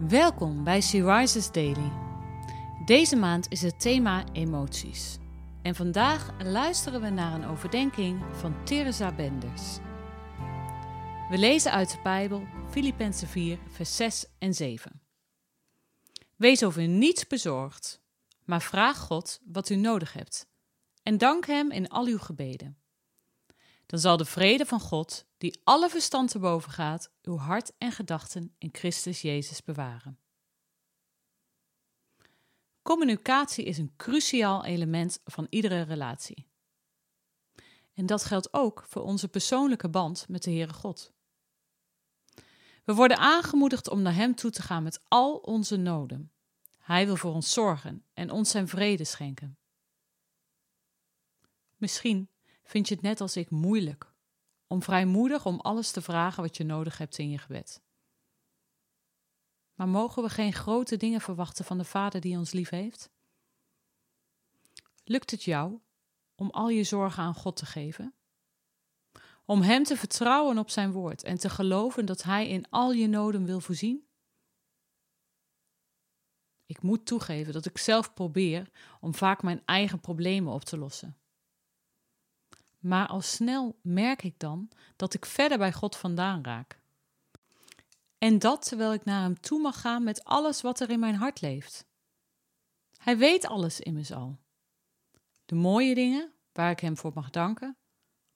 Welkom bij She Rises Daily. Deze maand is het thema emoties. En vandaag luisteren we naar een overdenking van Teresa Benders. We lezen uit de Bijbel Filippenzen 4, vers 6 en 7. Wees over niets bezorgd, maar vraag God wat u nodig hebt en dank Hem in al uw gebeden. Dan zal de vrede van God, die alle verstand te boven gaat, uw hart en gedachten in Christus Jezus bewaren. Communicatie is een cruciaal element van iedere relatie. En dat geldt ook voor onze persoonlijke band met de Heere God. We worden aangemoedigd om naar Hem toe te gaan met al onze noden. Hij wil voor ons zorgen en ons zijn vrede schenken. Misschien vind je het net als ik moeilijk om vrijmoedig om alles te vragen wat je nodig hebt in je gebed. Maar mogen we geen grote dingen verwachten van de Vader die ons lief heeft? Lukt het jou om al je zorgen aan God te geven? Om Hem te vertrouwen op Zijn woord en te geloven dat Hij in al je noden wil voorzien? Ik moet toegeven dat ik zelf probeer om vaak mijn eigen problemen op te lossen. Maar al snel merk ik dan dat ik verder bij God vandaan raak. En dat terwijl ik naar Hem toe mag gaan met alles wat er in mijn hart leeft. Hij weet alles immers al. De mooie dingen waar ik Hem voor mag danken,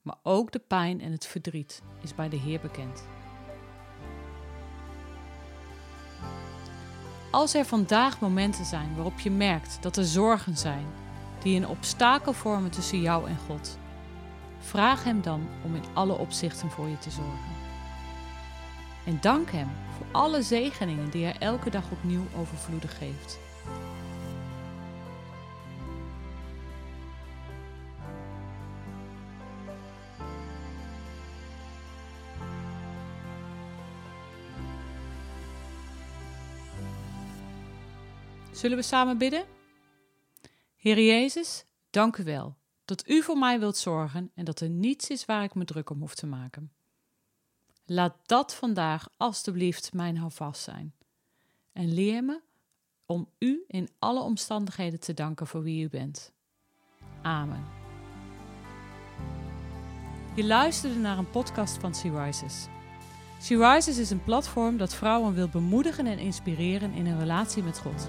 maar ook de pijn en het verdriet is bij de Heer bekend. Als er vandaag momenten zijn waarop je merkt dat er zorgen zijn die een obstakel vormen tussen jou en God, vraag Hem dan om in alle opzichten voor je te zorgen. En dank Hem voor alle zegeningen die Hij elke dag opnieuw overvloedig geeft. Zullen we samen bidden? Heer Jezus, dank u wel dat u voor mij wilt zorgen en dat er niets is waar ik me druk om hoef te maken. Laat dat vandaag alstublieft mijn houvast zijn. En leer me om u in alle omstandigheden te danken voor wie u bent. Amen. Je luisterde naar een podcast van Sea Rises. Sea Rises is een platform dat vrouwen wil bemoedigen en inspireren in een relatie met God.